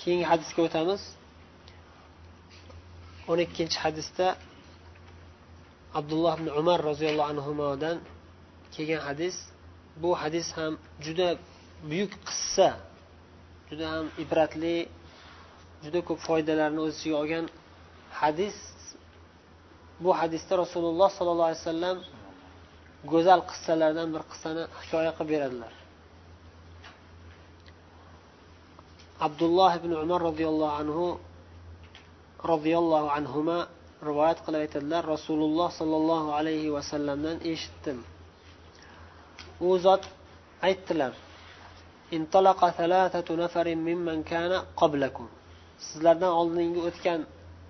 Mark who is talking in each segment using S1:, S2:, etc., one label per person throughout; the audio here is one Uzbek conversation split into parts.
S1: keyingi hadisga o'tamiz. O'n ikkinchi hadisda abdulloh ibn umar roziyallohu anhudan kelgan hadis. Bu hadis ham juda buyuk qissa juda ham ibratli juda ko'p foydalarni o'z ichiga olgan hadis. Bu hadisda rasululloh sollallohu alayhi vasallam go'zal qissalardan bir qissani hikoya qilib beradilar. Abdulloh ibn umar roziyallohu anhu roziyallohu anhuma rivoyat qilib aytadilar rasululloh sollallohu alayhi vasallamdan eshitdim. U zot aytdilar sizlardan oldingi o'tgan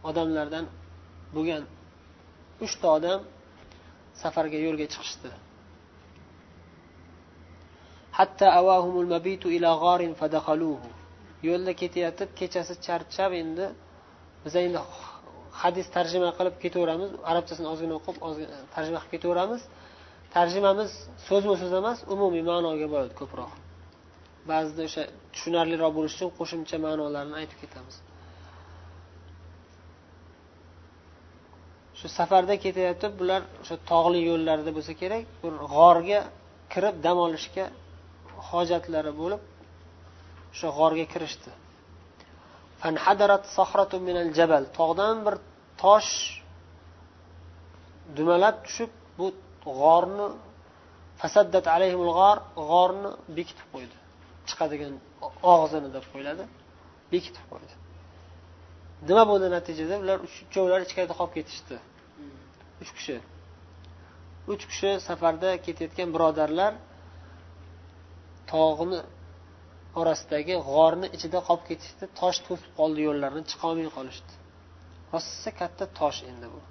S1: odamlardan bo'lgan uchta odam safarga yo'lga chiqishdi. Yo'lda ketayotib kechasi charchab endi biz endi hadis tarjima qilib ketaveramiz. Arabchasini ozgina o'qib ozgina tarjima qilib ketaveramiz. Tarjimamiz so'zma so'z emas umumiy ma'noga boradi ko'proq. Ba'zida o'sha tushunarliroq bo'lishi uchun qo'shimcha ma'nolarni aytib ketamiz. Shu safarda ketayotib bular o'sha tog'li yo'llarda bo'lsa kerak bir g'orga kirib dam olishga hojatlari bo'lib o'sha g'orga kirishdi. Tog'dan bir tosh dumalab tushib bu g'orni fasaddat alayhimul g'or g'orni bekitib qo'ydi. Chiqadigan og'zini deb qo'yiladi bekitib qo'ydi. Nima bo'ldi natijada? Ular uchovlari ichkarida qolib ketishdi. Uch kishi. Uch kishi safarda ketayotgan birodarlar tog'ni orasidagi g'orni ichida qolib ketishdi tosh to'sib qoldi yo'llarini chiqolmay qolishdi rosa katta tosh endi bu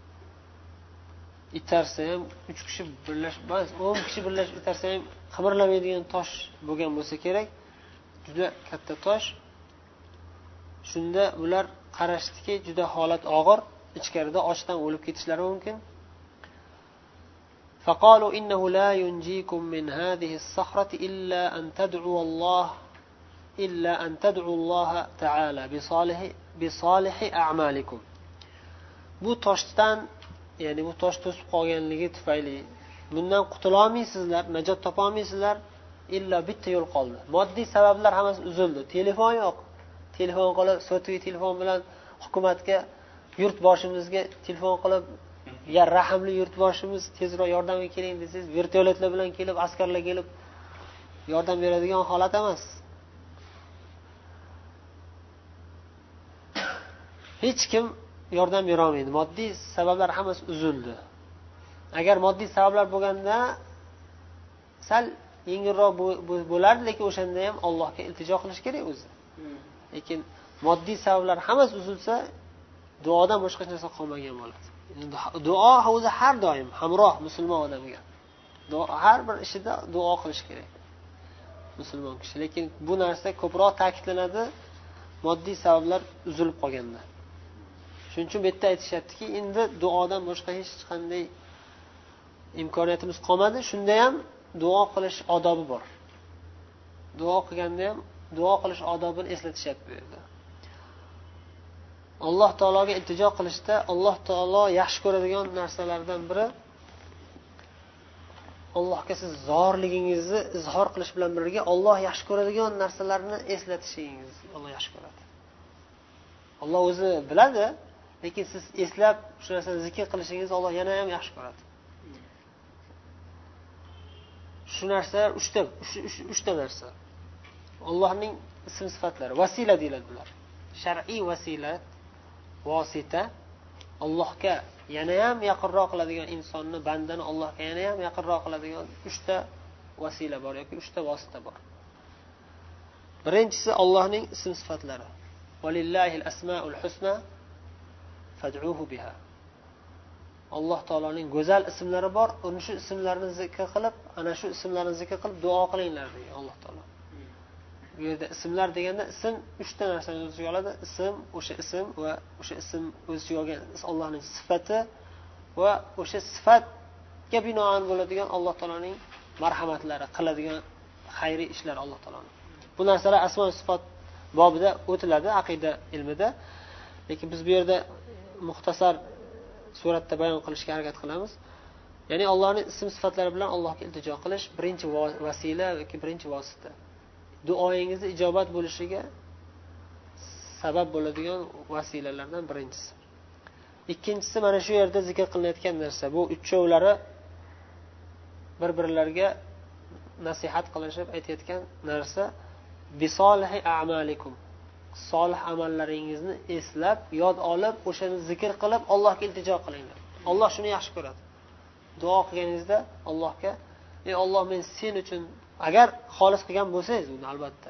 S1: itarsa ham uch kishi birlashib emas o'n kishi birlashib itarsa ham qimirlamaydigan tosh bo'lgan bo'lsa kerak juda katta tosh shunda ular qarashdiki juda holat og'ir ichkarida ochdan o'lib ketishlari mumkin فقالوا إنه لا ينجيكم من هذه الصخرة إلا أن تدعوا الله إلا أن تدعوا الله تعالى بصالح بصالح أعمالكم bu toshdan ya'ni bu tosh to'sib qolganligi tufayli bundan qutulolmaysizlar najot topolmaysizlar illo bitta yo'l qoldi moddiy sabablar hammasi uzildi telefon yo'q telefon qilib sotviy telefon bilan hukumatga yurtboshimizga telefon qilib ya rahmli yurtboshimiz tezroq yordamga keling desangiz vertolyotlar bilan kelib askarlar kelib yordam beradigan holat emas Hech kim yordam berolmaydi moddiy sabablar hammasi uzildi agar moddiy sabablar bo'lganda sal yengilroq bo'lardi lekin o'shanda ham allohga iltijo qilish kerak o'zi. Lekin moddiy sabablar hammasi uzilsa duodan boshqa hech narsa qolmagan bo'ladi. Duo o'zi har doim hamroh musulmon odamga har bir ishida duo qilish kerak musulmon kishi. Lekin bu narsa ko'proq ta'kidlanadi moddiy sabablar uzilib qolganda shuning uchun bu yerda aytishyaptiki endi duodan boshqa hech qanday imkoniyatimiz qolmadi. Shunda ham duo qilish odobi bor. Duo qilganda ham duo qilish odobini eslatishyapti bu yerda. Alloh taologa iltijo qilishda alloh taolo yaxshi ko'radigan narsalardan biri allohga siz zorligingizni izhor qilish bilan birga olloh yaxshi ko'radigan narsalarni eslatishingiz alloh yaxshi ko'radi. Olloh o'zi biladi lekin siz eslab shu narsani zikr qilishingizni olloh yana ham yaxshi ko'radi. Shu narsalar uchta uchta narsa. Allohning ism sifatlari vasila deyiladi bular. Shar'iy vasila vosita allohga yanayam yaqinroq qiladigan insonni bandani allohga yanayam yaqinroq qiladigan uchta vasila bor yoki uchta vosita bor. Birinchisi allohning ism sifatlari. Asmaul husna fad'uhu biha. Alloh taoloning go'zal ismlari bor ana shu ismlarni zikr qilib ana shu ismlarni zikr qilib duo qilinglar degan alloh taolo. Bu yerda ismlar deganda ism uchta narsani o'z ichiga oladi. Ism o'sha ism va o'sha ism o'z ichiga olgan allohning sifati va o'sha sifatga binoan bo'ladigan alloh taoloning marhamatlari qiladigan xayriy ishlar alloh taoloni. Bu narsalar asmo sifat bobida o'tiladi aqida ilmida. Lekin biz bu yerda muxtasar suratda bayon qilishga harakat qilamiz. Ya'ni allohni ism sifatlari bilan allohga iltijo qilish birinchi vasila yoki birinchi vosita. Duoyingizni ijobat bo'lishiga sabab bo'ladigan vasilalardan birinchisi. Ikkinchisi mana shu yerda zikr qilinayotgan narsa. Bu uchovlari bir birlariga nasihat qilishib aytayotgan narsa. Bisolihi amalikum. Solih amallaringizni eslab yod olib o'shani zikr qilib allohga iltijo qilinglar. Olloh shuni yaxshi ko'radi. Duo qilganingizda allohga ey olloh men sen uchun agar xolis qilgan bo'lsangiz uni albatta.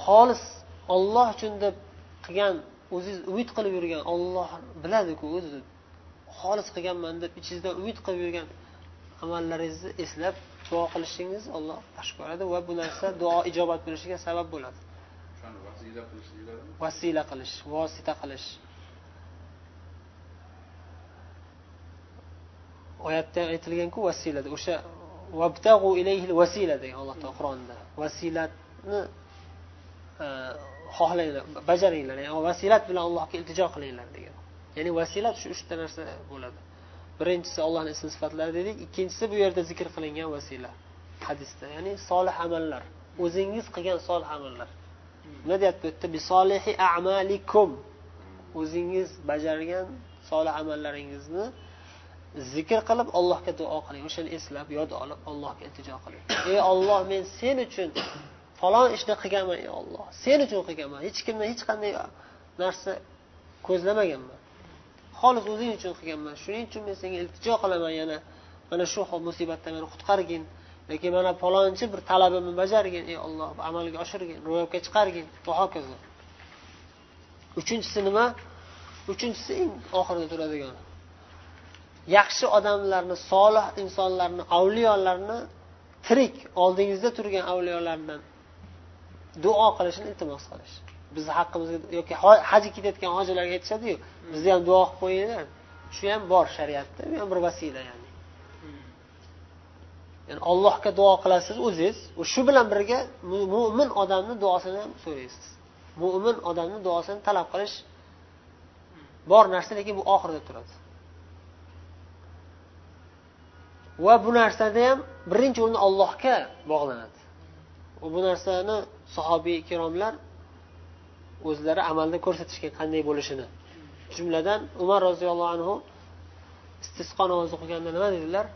S1: Xolis olloh uchun deb qilgan o'zingiz umid qilib yurgan olloh biladiku o'zi xolis qilganman deb ichingizdan umid qilib yurgan amallaringizni eslab duo qilishingiz olloh yaxshi ko'radi va bu narsa duo ijobat bo'lishiga sabab bo'ladi. Vasila qilish vosita qilish. Oyatda aytilganku vasilada o'sha vabtag'u ilayhi vasila degan alloh taolo qur'onda. Vasilatni e, xohlanglar bajaringlar. Ya'ni vasilat bilan allohga iltijo qilinglar degan. Ya'ni vasilat shu uchta narsa bo'ladi birinchisi ollohni ism sifatlari dedik ikkinchisi bu yerda zikr qilingan vasila hadisda. Ya'ni solih amallar o'zingiz qilgan solih amallar. Nima deyapti bu yerda? Bisolihi amalikum. O'zingiz bajargan solih amallaringizni zikr qilib allohga duo qiling. O'shani eslab yod olib allohga iltijo qiling. Ey olloh men sen uchun falon ishni qilganman ey olloh sen uchun qilganman. Hech kimdan hech qanday narsa ko'zlamaganman. Xolis o'zing uchun qilganman shuning uchun men senga iltijo qilaman yana mana shu musibatdan meni qutqargin. Yoki mana falonchi bir talabimni bajargin ey olloh amalga oshirgin ro'yobga chiqargin. Va hokazo. Uchinchisi nima? Uchinchisi eng oxirida turadigan. Yaxshi odamlarni solih insonlarni avliyolarni tirik oldingizda turgan avliyolardan duo qilishini iltimos qilish. Bizni haqqimizga yoki hajga ketayotgan hojilarga aytishadiyu bizni ham duo qilib qo'yinglar. Shu ham bor shariatda bu ham bir vasila ya'ni. Ya'ni allohga duo qilasiz o'zingiz shu bilan birga mo'min odamni duosini ham so'raysiz. Mo'min odamni duosini talab qilish bor narsa lekin bu oxirida turadi. Va bu narsada ham birinchi o'rinda ollohga bog'lanadi. Bu narsani sahobiy ikromlar o'zlari amalda ko'rsatishgan qanday bo'lishini. Jumladan umar roziyallohu anhu istisqo namozi o'qiganda nima dedilar?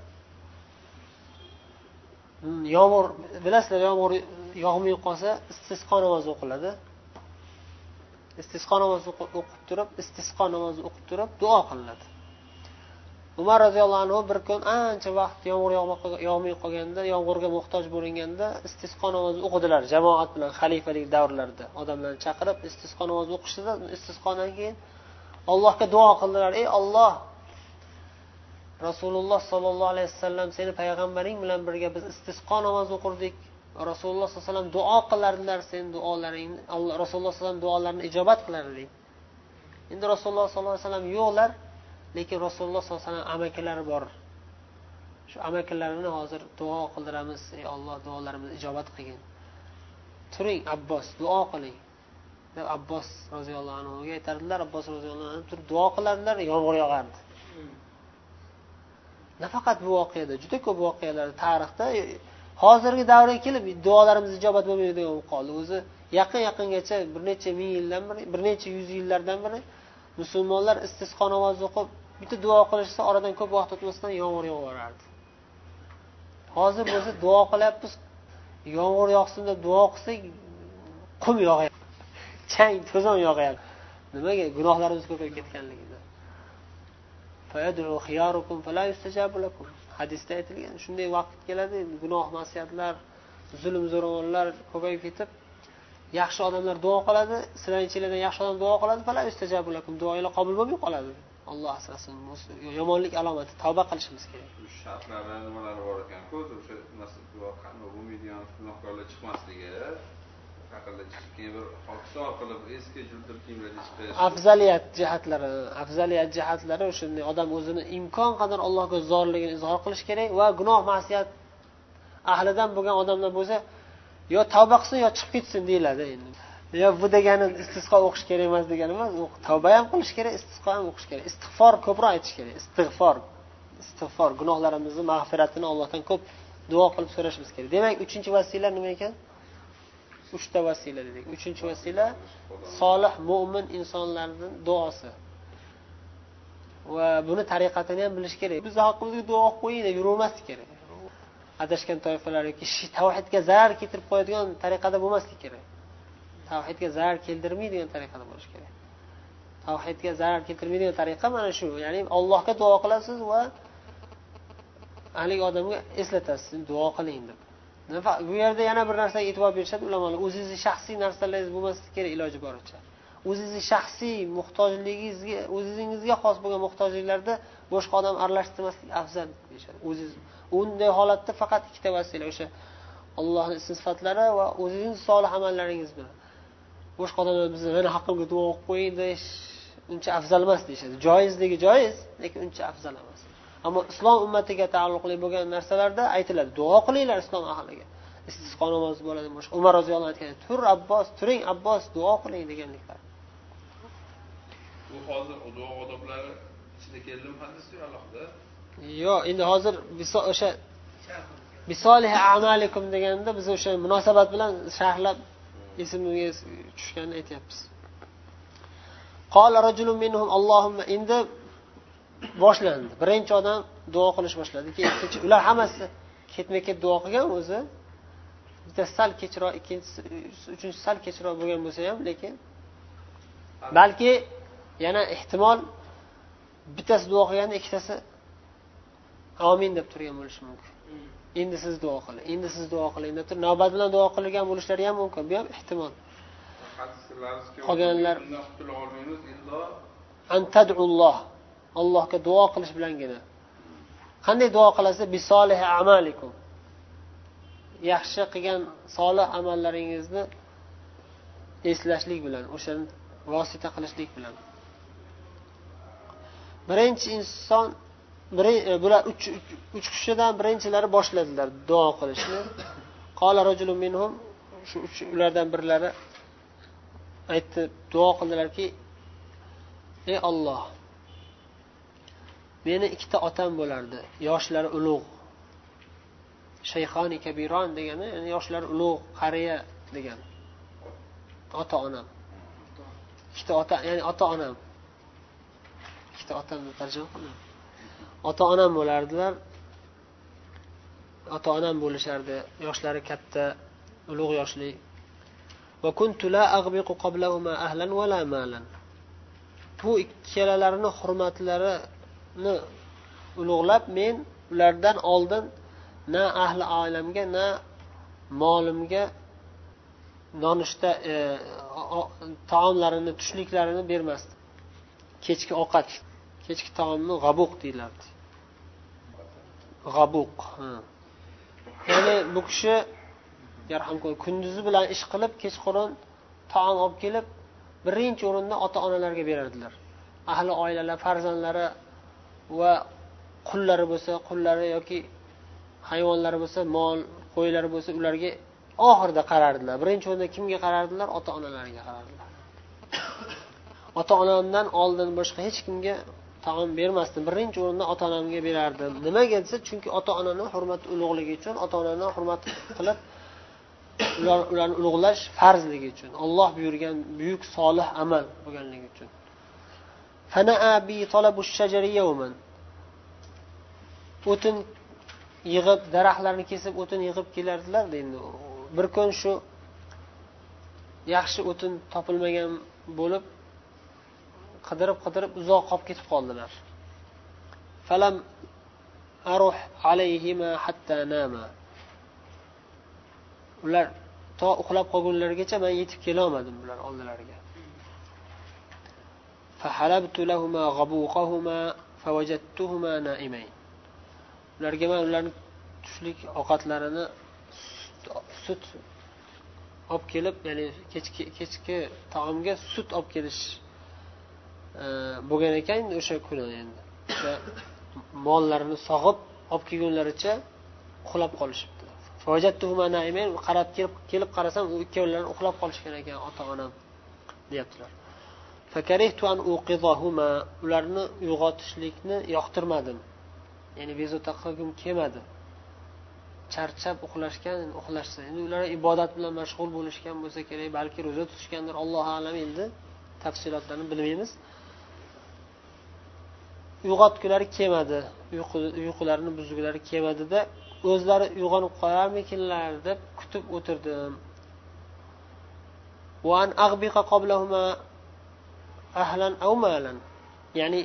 S1: Hmm, yomg'ir bilasizlar yomg'ir yog'may qolsa istisqo namozi o'qiladi. Istisqo namozi o'qib turib istisqo namozi o'qib turib duo qilinadi. Umar roziyallohu anhu bir kun ancha vaqt yomg'ir yog'may qolganda yomg'irga muhtoj bo'linganda istisqo namozi o'qidilar jamoat bilan xalifalik davrlarida. Odamlarni chaqirib istisqo namozi o'qishdida istisqodan keyin allohga duo qildilar. Ey olloh rasululloh sollallohu alayhi vasallam seni payg'ambaring bilan birga biz istisqo namozi o'qirdik. Rasululloh sallallohu alayhi vasallam duo qilardilar seni duolaringni rasululloh sallallohu alayhi vasallam duolarini ijobat qilardik endi rasululloh sollallohu alayhi vasallam yo'qlar. Lekin rasululloh sollallohu alayhi vasallam amakilari bor. Shu amakilarini hozir duo qildiramiz ey olloh duolarimizni ijobat qilgin. Turing abbos duo qiling. Deb abbos roziyallohu anhuga aytardilar. Abbos roziyallohu anhu turib duo qiladilar yomg'ir yog'ardi. Nafaqat bu voqeada juda ko'p voqealar tarixda e, hozirgi davrga kelib duolarimiz ijobat bo'lmaydigan bo'lib qoldi. O'zi yaqin yaqingacha bir necha ming yildan beri bir necha yuz yillardan beri musulmonlar istisqo namozi o'qib bitta duo qilishsa oradan ko'p vaqt o'tmasdan yomg'ir yog'averardi hozir bo'lsa duo qilyapmiz yomg'ir yog'sin deb duo qilsak qum yog'yapti. Chang to'zon yog'yapti. Nimaga? Gunohlarimiz ko'payib ketganligidan hadisda aytilgan shunday vaqt keladi gunoh masiyatlar zulm zo'ravonlar ko'payib ketib yaxshi odamlar duo qiladi sizlarni ichinglardan yaxshi odam duo qiladi duoinglar qabul bo'lmay qoladi. Olloh asrasin yomonlik alomati tavba qilishimiz kerak.
S2: Shartlari nimalari bor ekanku o'sha bo'lmaydigan gunohkorlar chiqmasligi. Haqida keyin bir oqsor qilib eski juldir kiyimlarda chiqish
S1: afzaliyat jihatlari afzaliyat jihatlari o'shanday odam o'zini imkon qadar allohga zorligini izhor qilish kerak va gunoh masiyat ahlidan bo'lgan odamlar bo'lsa yo tavba qilsin yo chiqib ketsin deyiladi endi. Yo bu degani istisqo o'qish kerak emas degani emas tavba ham qilish kerak istisqo ham o'qish kerak. Istig'for ko'proq aytish kerak. Istig'for istig'for gunohlarimizni mag'firatini allohdan ko'p duo qilib so'rashimiz kerak. Demak uchinchi vasila nima ekan? Uchta vasila dedik. Uchinchi vasila solih mo'min insonlarni duosi. Va buni tariqatini ham bilish kerak. Bizni haqqimizga duo qilib qo'ying deb yuravermaslik kerak. Adashgan toifalar yoki tavhidga zarar keltirib qo'yadigan tariqada bo'lmaslik kerak. Tavhidga zarar keltirmaydigan tariqada bo'lishi kerak. Tavhidga zarar keltirmaydigan tariqa mana shu ya'ni allohga duo qilasiz va haligi odamga eslatasiz duo qiling deb. Bu yerda yana bir narsaga e'tibor berishadi ulamolar. O'zingizni shaxsiy narsalaringiz bo'lmasligi kerak iloji boricha. O'zizni shaxsiy muhtojligingizga o'zingizga xos bo'lgan muhtojliklarda boshqa odam aralashtirmaslik afzal deyishadi. O'ziz unday holatda faqat ikkita vasila o'sha allohni ism sifatlari va o'zingizni solih amallaringiz bilan. Boshqa odamlar bizni meni haqqimga duo qilib qo'ying deyish uncha afzal emas deyishadi. Joizligi joiz lekin uncha afzal emas. Ammo islom ummatiga taalluqli bo'lgan narsalarda aytiladi. Duo qilinglar islom ahliga. Istisqo namozi bo'ladi boshqa umar roziyallohu anhu aytgan tur abbos turing abbos duo qiling deganliklar.
S2: Bu hozir duo odoblari ichida keldimi hadis alohida.
S1: Yo'q endi hozir o'sha amalikum deganda biz o'sha munosabat bilan sharhlab esimga tushganini aytyapmiz. Endi boshlandi. Birinchi odam duo qilish boshladi keyin ikkinchi ular hammasi ketma ket duo qilgan o'zi bittasi sal kechroq ikkinchisi uchinchisi sal kechroq bo'lgan bo'lsa ham lekin balki yana ehtimol bittasi duo qilganda ikkitasi omin deb turgan bo'lishi mumkin. Endi siz duo qiling endi siz duo qiling deb turib navbat bilan duo qilgan bo'lishlari ham mumkin. Bu ham ehtimol. Qolganlar antadulloh allohga duo qilish bilangina. Qanday duo qilasiz? Bisolih amalikum. Yaxshi qilgan solih amallaringizni eslashlik bilan o'shani vosita qilishlik bilan. Birinchi inson E, bular uch kishidan birinchilari boshladilar duo qilishni. Minhum shu uch ulardan birlari aytdi duo qildilarki ey olloh meni ikkita otam bo'lardi yoshlari ulug' shayxoni kabiron degani ya'ni yoshlari ulug' qariya degani ota onam ikkita ota ya'ni ota onam ikkita otam tarjima qildim ota onam bo'lardilar. Ota onam bo'lishardi. Yoshlari katta ulug' yoshli. Bu ikkalalarini hurmatlarini ulug'lab men ulardan oldin na ahli oilamga na molimga nonushta e, taomlarini tushliklarini bermasdim. Kechki ovqat. Kechki taomni g'abuq deyilardi g'abuq ya'ni bu kishi kunduzi bilan ish qilib kechqurun taom olib kelib birinchi o'rinda ota onalarga berardilar. Ahli oilalar farzandlari va qullari bo'lsa qullari yoki hayvonlari bo'lsa mol qo'ylari bo'lsa ularga oxirida qarardilar. Birinchi o'rinda kimga qarardilar? Ota onalariga qarardilar. Ota onamdan oldin boshqa hech kimga taom bermasdim birinchi o'rinda ota onamga berardim. Nimaga desa chunki ota onani hurmati ulug'ligi uchun ota onani hurmat qilib ular ularni ulug'lash farzligi uchun olloh buyurgan buyuk solih amal bo'lganligi uchun. O'tin yig'ib daraxtlarni kesib o'tin yig'ib kelardilar endi bir kun shu yaxshi o'tin topilmagan bo'lib qidirib qidirib uzoq qolib ketib qoldilar. Falam aruh alayhima hatta nama. Ular to uxlab qolgunlarigacha man yetib kelolmadim bular oldilariga. Ularga man ularni tushlik ovqatlarini sut olib kelib ya'ni kechki kechki taomga sut olib kelish Э, bo'lgan ekan o'sha kuni endi. O'sha mollarini sog'ib olib kelgunlaricha uxlab qolishibdi. Qarab kelib kelib qarasam u ikkovlari uxlab qolishgan ekan ota onam deyaptilar ularni uyg'otishlikni yoqtirmadim. Ya'ni bezovta qilgim kelmadi. Charchab uxlashgan uxlashsa endi ular ibodat bilan mashg'ul bo'lishgan bo'lsa kerak balki ro'za tutishgandir. Allohu alam endi tafsilotlarini bilmaymiz. uyg'otgulari kelmadi uyqularini buzgulari kelmadida o'zlari uyg'onib qolarmikinlar deb kutib o'tirdim ya'ni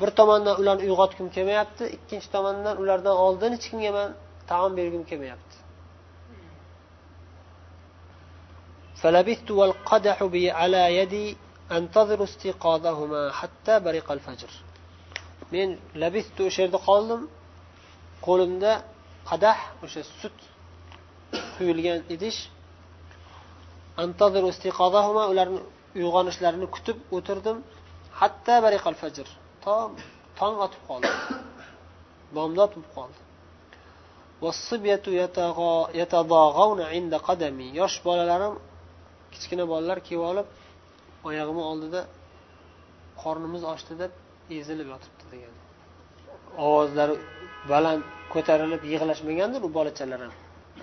S1: bir tomondan ularni uyg'otgim kelmayapti ikkinchi tomondan ulardan oldin hech kimga man taom bergim kelmayapti فلبثت والقدح بي على يدي أنتظر استيقاظهما حتى برق الفجر men labistu o'sha yerda qoldim. Qo'limda qadah o'sha sut quyilgan idish. Ularni uyg'onishlarini kutib o'tirdim. Hatto bariqal fajr to tong otib qoldi. Bomdod bo'lib qoldi. Yosh bolalarim kichkina bolalar kelib olib oyog'imni oldida qornimiz ochdi deb ezilib yotibdi degan. Ovozlari baland ko'tarilib yig'lashmagandir u bolachalar ham.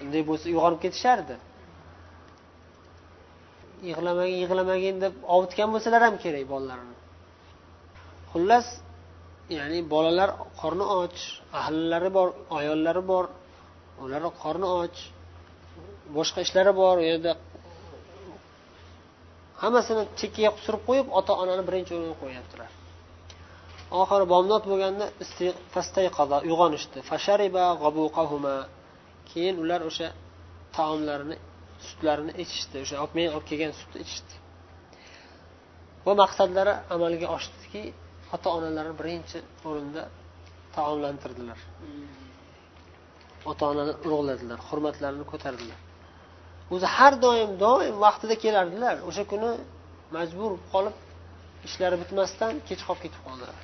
S1: Unday bo'lsa uyg'onib ketishardi. Yig'lamagin yig'lamagin deb ovutgan bo'lsalar ham kerak bolalarini. Xullas ya'ni bolalar qorni och ahllari bor ayollari bor ularni qorni och boshqa ishlari bor u yerda hammasini chekkaga surib qo'yib ota onani birinchi o'ringa qo'yyaptilar oxiri bomdod bo'lganda uyg'onishdi. Keyin ular o'sha taomlarini sutlarini ichishdi. O'sha men olib kelgan sutni ichishdi. Bu maqsadlari amalga oshdiki ota onalarini birinchi o'rinda taomlantirdilar. Ota onani ulug'ladilar hurmatlarini ko'tardilar. O'zi har doim doim vaqtida kelardilar. O'sha kuni majbur qolib ishlari bitmasdan kech qolib ketib qoldilar.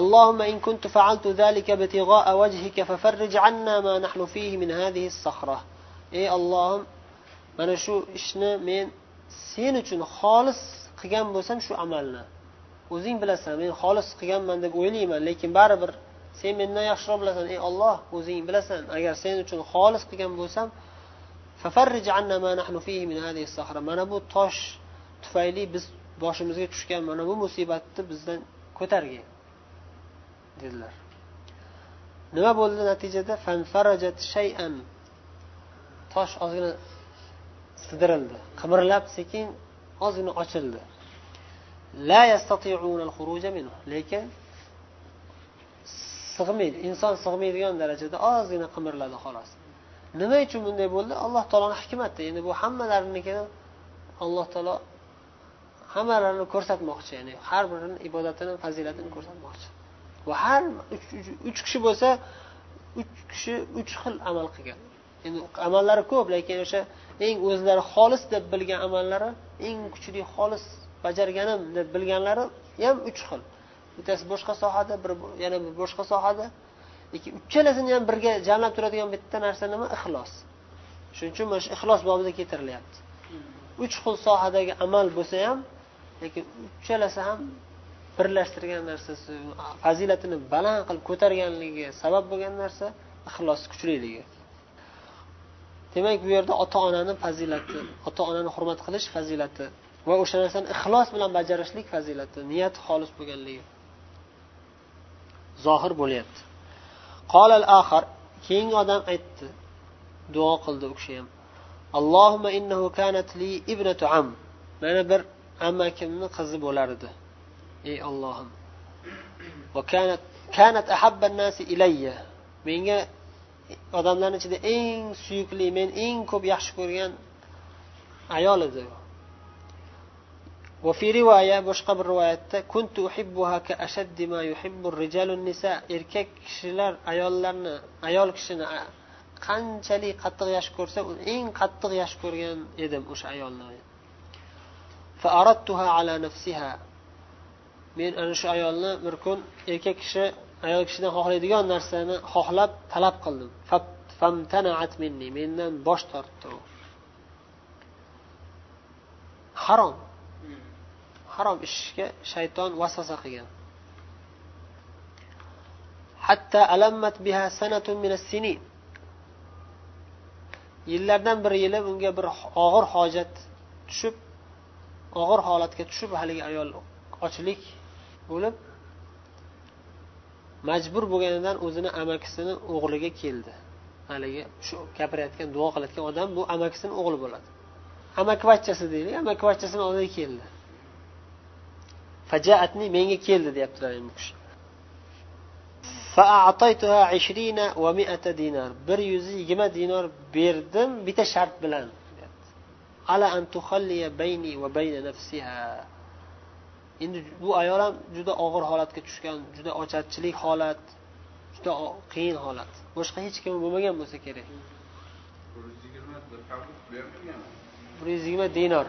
S1: اللهم إن كنت فعلت ذلك ابتغاء وجهك ففرج عنا ما نحن فيه من هذه الصخرة ey ollohim mana shu ishni men sen uchun xolis qilgan bo'lsam shu amalni o'zing bilasan men xolis qilganman deb o'ylayman lekin baribir sen mendan yaxshiroq bilasan ey olloh o'zing bilasan agar sen uchun xolis qilgan bo'lsam mana bu tosh tufayli biz boshimizga tushgan mana bu musibatni bizdan ko'targin Dedilar. Nima bo'ldi natijada? Fanfarajat shayan. Tosh ozgina sidirildi. Qimirlab sekin ozgina ochildi. Lekin sig'maydi inson sig'maydigan darajada ozgina qimirladi xolos. Nima uchun bunday bo'ldi? Alloh taoloni hikmati. Endi bu hammalariniki alloh taolo hammalarini ko'rsatmoqchi ya'ni har birini ibodatini fazilatini ko'rsatmoqchi. Va har uch kishi bo'lsa uch kishi uch xil amal qilgan. Endi amallari ko'p lekin o'sha eng o'zlari xolis deb bilgan amallari eng kuchli xolis bajarganim deb bilganlari ham uch xil. Bittasi boshqa sohada bir yana bir boshqa sohada. Lekin uchalasini ham birga jamlab turadigan bitta narsa nima? Ixlos. Shuning uchun mana shu ixlos bobida keltirilyapti. Uch xil sohadagi amal bo'lsa ham lekin uchalasi ham birlashtirgan narsasi fazilatini baland qilib ko'targanligi sabab bo'lgan narsa ixlos kuchliligi. Demak bu yerda ota onani fazilati ota onani hurmat qilish fazilati va o'sha narsani ixlos bilan bajarishlik fazilati niyat xolis bo'lganligi zohir bo'lyapti. Qolal axar keyingi odam aytdi duo qildi u kishi ham. Allohumma innahu kanat li ibnatu am. Mana bir amakimni qizi bo'lar edi. ey ollohim kanat ahabba nasi ilayya menga odamlarni ichida eng suyukli men eng ko'p yaxshi ko'rgan ayol edi وفي رواية boshqa bir rivoyatda kuntu uhibbuha ka ashaddi ma yuhibbu rijalun nisa erkak kishilar ayollarni ayol kishini qanchalik qattiq yaxshi ko'rsa eng qattiq yaxshi ko'rgan edim o'sha ayolni ala nafsiha Men ana shu ayolni bir kun erkak kishi ayol kishidan xohlaydigan narsani xohlab talab qildim. Minni mendan bosh tortdi u. Harom. Harom ishga shayton vasvasa qilgan. Hatta alammat biha sanatun min sini yillardan bir yili unga bir og'ir hojat tushib og'ir holatga tushib haligi ayol ochlik bo'lib majbur bo'lganidan o'zini amakisini o'g'liga keldi. Haligi shu gapirayotgan duo qilayotgan odam bu amakisini o'g'li bo'ladi. Amakivachchasi deylik amakivachchasini oldiga keldi. Fajaatni menga keldi deyaptilar endi bu kishi. Bir yuz yigirma dinor berdim bitta shart bilan ala an bayni va bayna nafsiha. Endi bu ayol ham juda og'ir holatga tushgan juda ocharchilik holat juda qiyin holat. Boshqa hech kim bo'lmagan bo'lsa kerak. Bir yuz yigirma dinor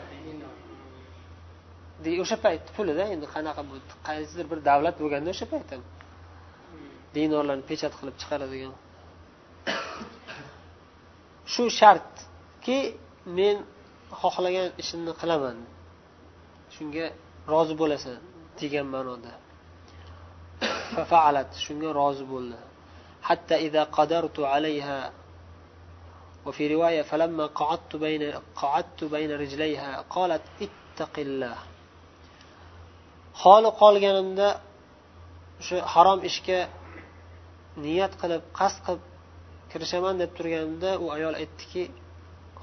S1: o'sha payt pulida endi qanaqa qaysidir bir davlat bo'lganda o'sha payt ham dinorlarni pechat qilib chiqaradigan. Shu shartki men xohlagan ishimni qilaman. Shunga rozi bo'lasan degan ma'noda faalat shunga rozi bo'ldi حتى إذا قدرت عليها وفي رواية فلما قعدت بين قعدت بين رجليها قالت اتق الله holi qolganimda shu harom ishga niyat qilib qasd qilib kirishaman deb turganimda u ayol aytdiki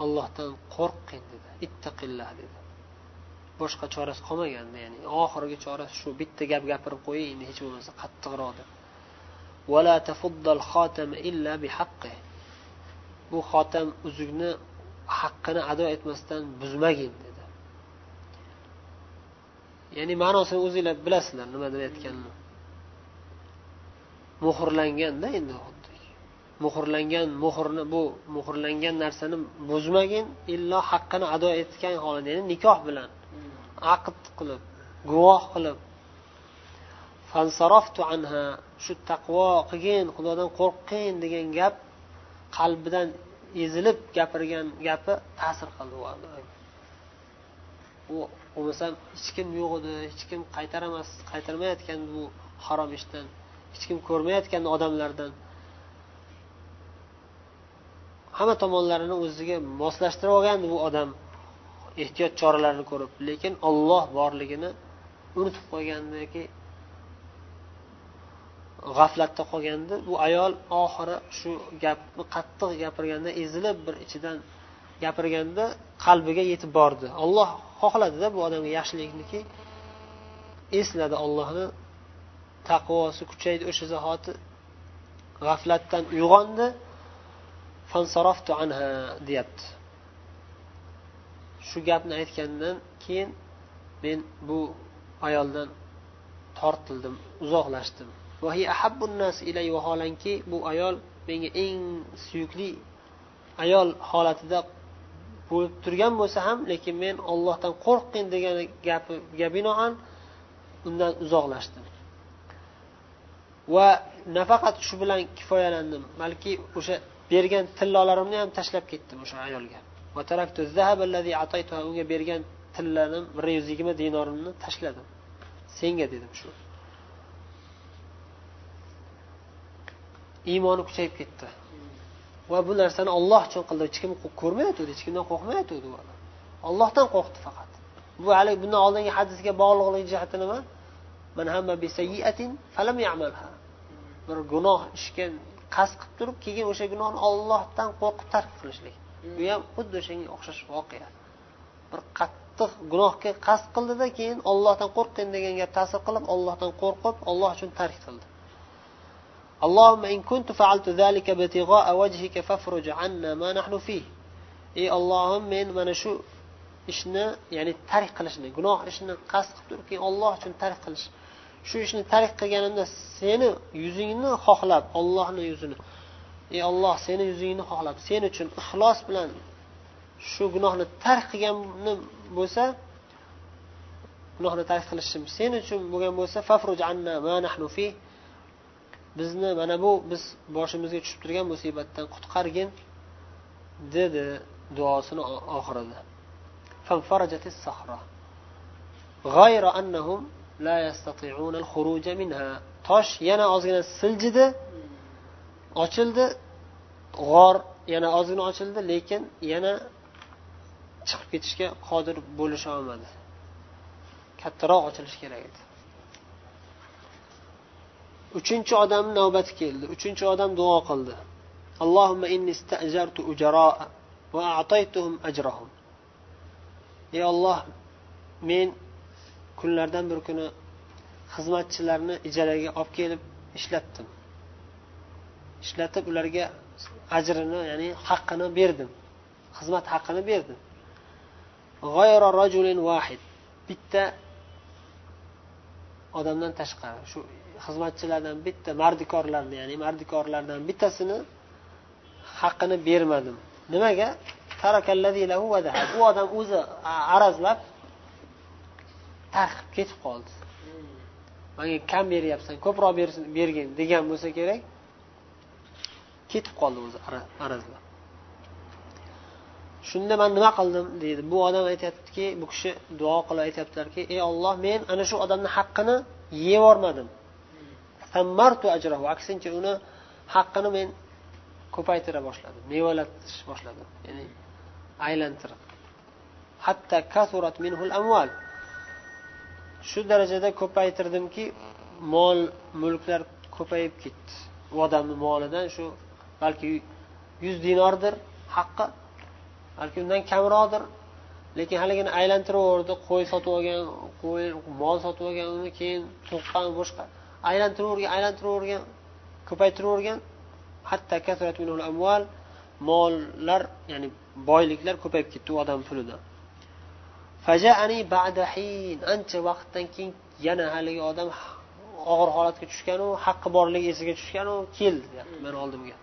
S1: ollohdan qo'rqing dedi ittaqillah dedi Boshqa chorasi qolmaganda ya'ni oxirgi chorasi shu bitta gap gapirib qo'ying endi hech bo'lmasa qattiqroq deb. Bu xotam uzukni haqqini ado etmasdan buzmagin dedi. Ya'ni ma'nosini o'zinglar bilasizlar nima demayotganini muhrlanganda endi xuddi. Muhrlangan muhrni bu muhrlangan narsani buzmagin illo haqqini ado etgan holda ya'ni nikoh bilan aqd qilib guvoh qilib anha shu taqvo qilgin xudodan qo'rqqin degan gap qalbidan ezilib gapirgan gapi ta'sir qildi u bo'lmasam hech kim yo'q edi hech kim qaytaramas qaytarmayotgan bu harom ishdan hech kim ko'rmayotgan odamlardan. Hamma tomonlarini o'ziga moslashtirib olgandi bu odam. Ehtiyot choralarini ko'rib lekin olloh borligini unutib qo'ygandiki g'aflatda qolganda bu ayol oxiri shu gapni qattiq gapirganda ezilib bir ichidan gapirganda qalbiga yetib bordi. Olloh xohladida bu odamga yaxshilikniki esladi ollohni taqvosi kuchaydi o'sha zahoti g'aflatdan uyg'ondi. Anha deyapti. Shu gapni aytgandan keyin men bu ayoldan tortildim uzoqlashdim. Vaholanki bu ayol menga eng suyukli ayol holatida bo'lib turgan bo'lsa ham lekin men ollohdan qo'rqgin degan gapiga binoan undan uzoqlashdim. Va nafaqat shu bilan kifoyalandim balki o'sha bergan tillolarimni ham tashlab ketdim o'sha ayolga. Unga bergan tillanim bir yuz yigirma dinorimni tashladim senga dedim shu iymoni kuchayib ketdi va bu narsani olloh uchun qildi hech kim ko'rmayotgandi hech kimdan qo'rqmayotgandi ollohdan qo'rqdi faqat bu hali bundan oldingi hadisga bog'liqligi jihati nima bir gunoh ishga qasd qilib turib keyin o'sha gunohni ollohdan qo'rqib tark qilishlik bu ham xuddi o'shanga o'xshash voqea bir qattiq gunohga qasd qildida keyin ollohdan qo'rqgin degan gap ta'sir qilib ollohdan qo'rqib olloh uchun tark qildi اللهم إن كنت فعلت ذلك ابتغاء وجهك فافرج عنا ما نحن فيه ey ollohim men mana shu ishni ya'ni tark qilishni gunoh ishni qasd qilib turib keyin olloh uchun tark qilish shu ishni tark qilganimda seni yuzingni xohlab ollohni yuzini ey olloh seni yuzingni xohlab sen uchun ixlos bilan shu gunohni tark qilganim bo'lsa gunohni tark qilishim sen uchun bo'lgan bo'lsa fafruj anna ma nahnu fi. Bizni mana bu biz boshimizga tushib turgan musibatdan qutqargin dedi duosini oxirida. Tosh yana ozgina siljidi ochildi. G'or yana ozgina ochildi lekin yana chiqib ketishga qodir bo'lisha olmadi. Kattaroq ochilishi kerak edi. Uchinchi odamni navbati keldi. Uchinchi odam duo qildi. Allohumma inni istajartu ujaroa va a'taytuhum ajrahum. Ey olloh men kunlardan bir kuni xizmatchilarni ijaraga olib kelib ishlatdim. Ishlatib ularga ajrini ya'ni haqqini berdim. Xizmat haqqini berdim. Bitta odamdan tashqari shu xizmatchilardan bitta mardikorlarni ya'ni mardikorlardan bittasini haqqini bermadim. Nimaga? U odam o'zi arazlab tarqib ketib qoldi. Manga kam beryapsan ko'proq bergin degan bo'lsa kerak. Ketib qoldi o'zi arazlab shunda man nima qildim deydi. Bu odam aytyaptiki bu kishi duo qilib aytyaptilarki ey olloh men ana shu odamni haqqini yeyormadim aksincha uni haqqini men ko'paytira boshladim mevalatish boshladim ya'ni aylantirib hatta kasurat minhul amval shu darajada ko'paytirdimki mol mulklar ko'payib ketdi. U odamni molidan shu balki yuz dinordir haqqi balki undan kamroqdir. Lekin haligini aylantiraverdi qo'y sotib olgan qo'y mol sotib olgan uni keyin tuqqan boshqa aylantiravergan aylantiravergan ko'paytiravergan hatto mollar ya'ni boyliklar ko'payib ketdi u odam pulidan ancha vaqtdan keyin yana haligi odam og'ir holatga tushganu haqqi borligi esiga tushganu keldi mani oldimga.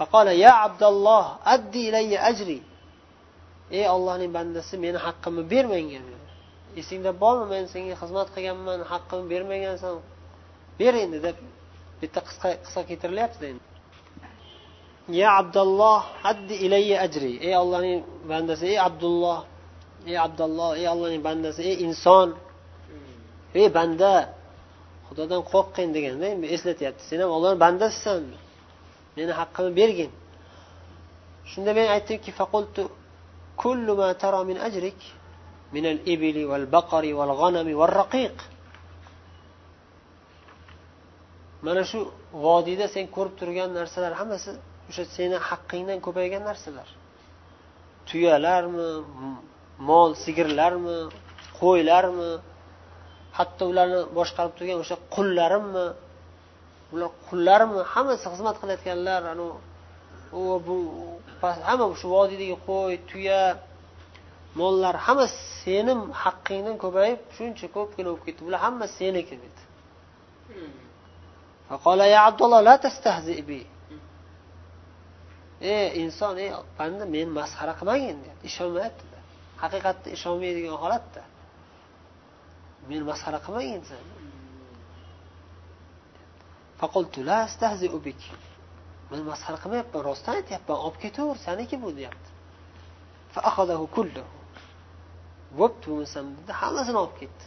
S1: Faqola ya الله addi ilayya ajri. Ey ollohning bandasi meni haqqimni ber menga esingda bormi? Men senga xizmat qilganman haqqimni bermagansan. Ber endi deb bitta qisqa qisqa keltirilyaptida endi. Ya abdulloh addi ilayya ajri. Ey ollohning bandasi ey abdulloh ey abdulloh ey ollohning bandasi ey inson. Ey banda xudodan qo'rqqin deganda eslatyapti. Sen ham ollohni bandasisan. Meni haqqimni bergin. Shunda men aytdimki faqultu kullu ma tara min ajrik min al-ibli wal baqari wal raqiq. Mana shu vodiyda sen ko'rib turgan narsalar hammasi o'sha seni haqqingdan ko'paygan narsalar. Tuyalarmi mol sigirlarmi qo'ylarmi hatto ularni boshqarib turgan o'sha qullarimmi ular qullarmi hammasi xizmat qilayotganlar u bu hamma shu vodiydagi qo'y tuya mollar hamma seni haqqingdan ko'payib shuncha ko'pgina bo'lib ketdi. Bular hammasi seniki dedi. Ey inson ey banda meni masxara qilmagin deyapti ishonmayapti haqiqatda ishonmaydigan holatda. Meni masxara qilmagin sen men masxara qilmayapman rostdan aytyapman olib ketaver saniki bu deyapti. Bo'pti bo'lmasam dedi hammasini olib ketdi.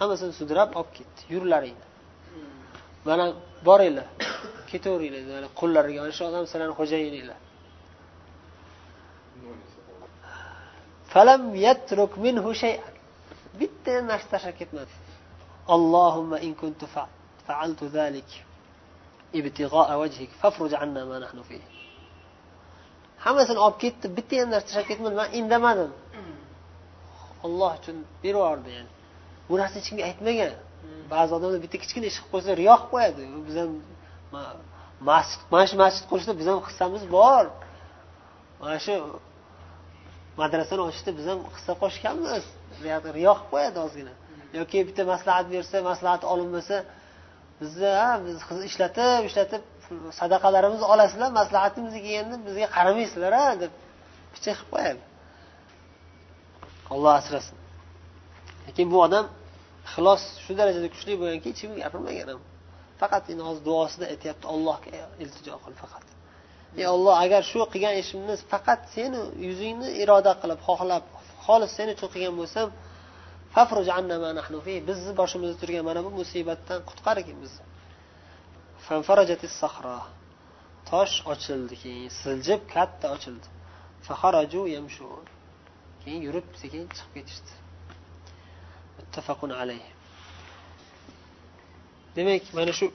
S1: Hammasini sudrab olib ketdi yurlaringlar. Mana boringlar ketaveringlar qullariga mana shu odam sizlarni xo'jayininglar. Bitta narsa tashlab ketmadi. اللهم إن كنت فعلت ذلك ابتغاء وجهك فافرج عنا ما نحن فيه hammasini olib ketdi bitta ham narsa tashlab ketmadi man indamadim olloh uchun beraverdi yani bu narsa hech kimga aytmagan ba'zi odamlar bitta kichkina ish qilib qo'ysa riyo qilib qo'yadi biz ham masjid mana shu masjid qurishda biz ham hissamiz bor mana shu madrasani ochishda biz ham hissa qo'shganmiz riyo qilib qo'yadi ozgina Yoki bitta maslahat bersa maslahat olinmasa bizni biz ishlatib ishlatib sadaqalarimizni olasizlar maslahatimizga kelganda bizga qaramaysizlar a deb picha qilib qo'yadi. Olloh asrasin. Lekin bu odam ixlos shu darajada kuchli bo'lganki hech kim gapirmagan ham. Faqat endi hozir duosida aytyapti allohga iltijo qil faqat. Ey olloh agar shu qilgan ishimni faqat seni yuzingni iroda qilib xohlab xolis sen uchun qilgan bo'lsam bizni boshimizda turgan mana bu musibatdan qutqargin bizni tosh ochildi keyin siljib katta ochildi. Keyin yurib sekin chiqib ketishdi. Muttafaqun alayh. Demak mana shu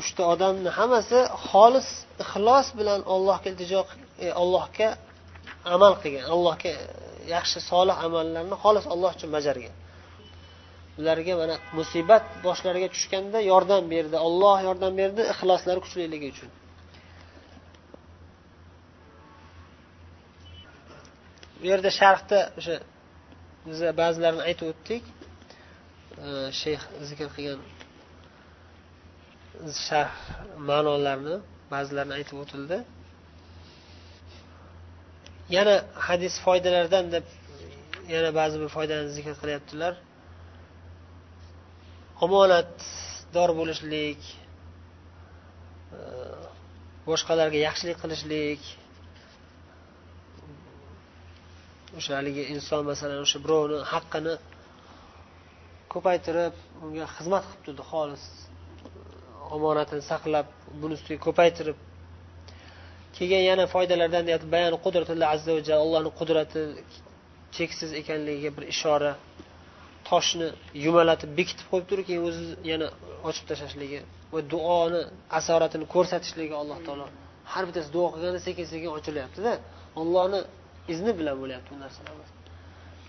S1: uchta odamni hammasi xolis ixlos bilan allohga iltijo e, allohga amal qilgan allohga yaxshi solih amallarni xolis alloh uchun bajargan. Ularga mana musibat boshlariga tushganda yordam berdi. Olloh yordam berdi ixloslari kuchliligi uchun. Bu yerda sharhda o'sha biz ba'zilarini aytib o'tdik. Shayx zikr qilgan sharh ma'nolarni ba'zilarini aytib o'tildi. Yana hadis foydalaridan deb yana ba'zi bir foydalarni zikr qilyaptilar. Omonatdor bo'lishlik e, boshqalarga yaxshilik qilishlik o'sha haligi inson masalan o'sha birovni haqqini ko'paytirib unga xizmat qilib turdi xolis e, omonatini saqlab buni ustiga ko'paytirib. Keyin yana foydalardan deyapti bayan qudratilloh azza va jalla allohni qudrati cheksiz ekanligiga bir ishora. toshni yumalatib bekitib qo'yib turib keyin o'zi yana ochib tashlashligi va duoni asoratini ko'rsatishligi alloh taolo har bittasi duo qilganda sekin sekin ochilyaptida ollohni izni bilan bo'lyapti bu narsalar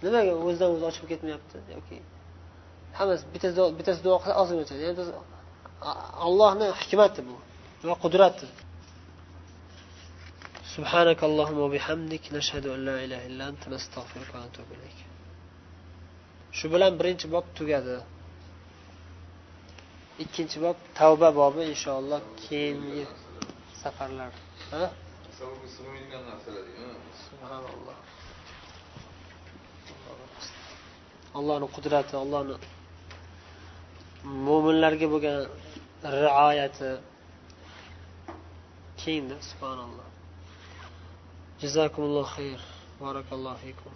S1: nimaga o'zidan o'zi ochib ketmayapti yoki hammasi bittasi bittasi duo qilsa ozgina ochadi allohni hikmati bu va qudrati سبحانك اللهم وبحمدك نشهد أن لا إله إلا أنت نستغفرك ونتوب إليك shu bilan birinchi bob tugadi. Ikkinchi bob tavba bobi inshaalloh keyingi safarlar. Subhanalloh. Allohni qudrati allohni mo'minlarga bo'lgan rioyati kengda subhanalloh. Jazakumulloh xayr. Barakallohu fikum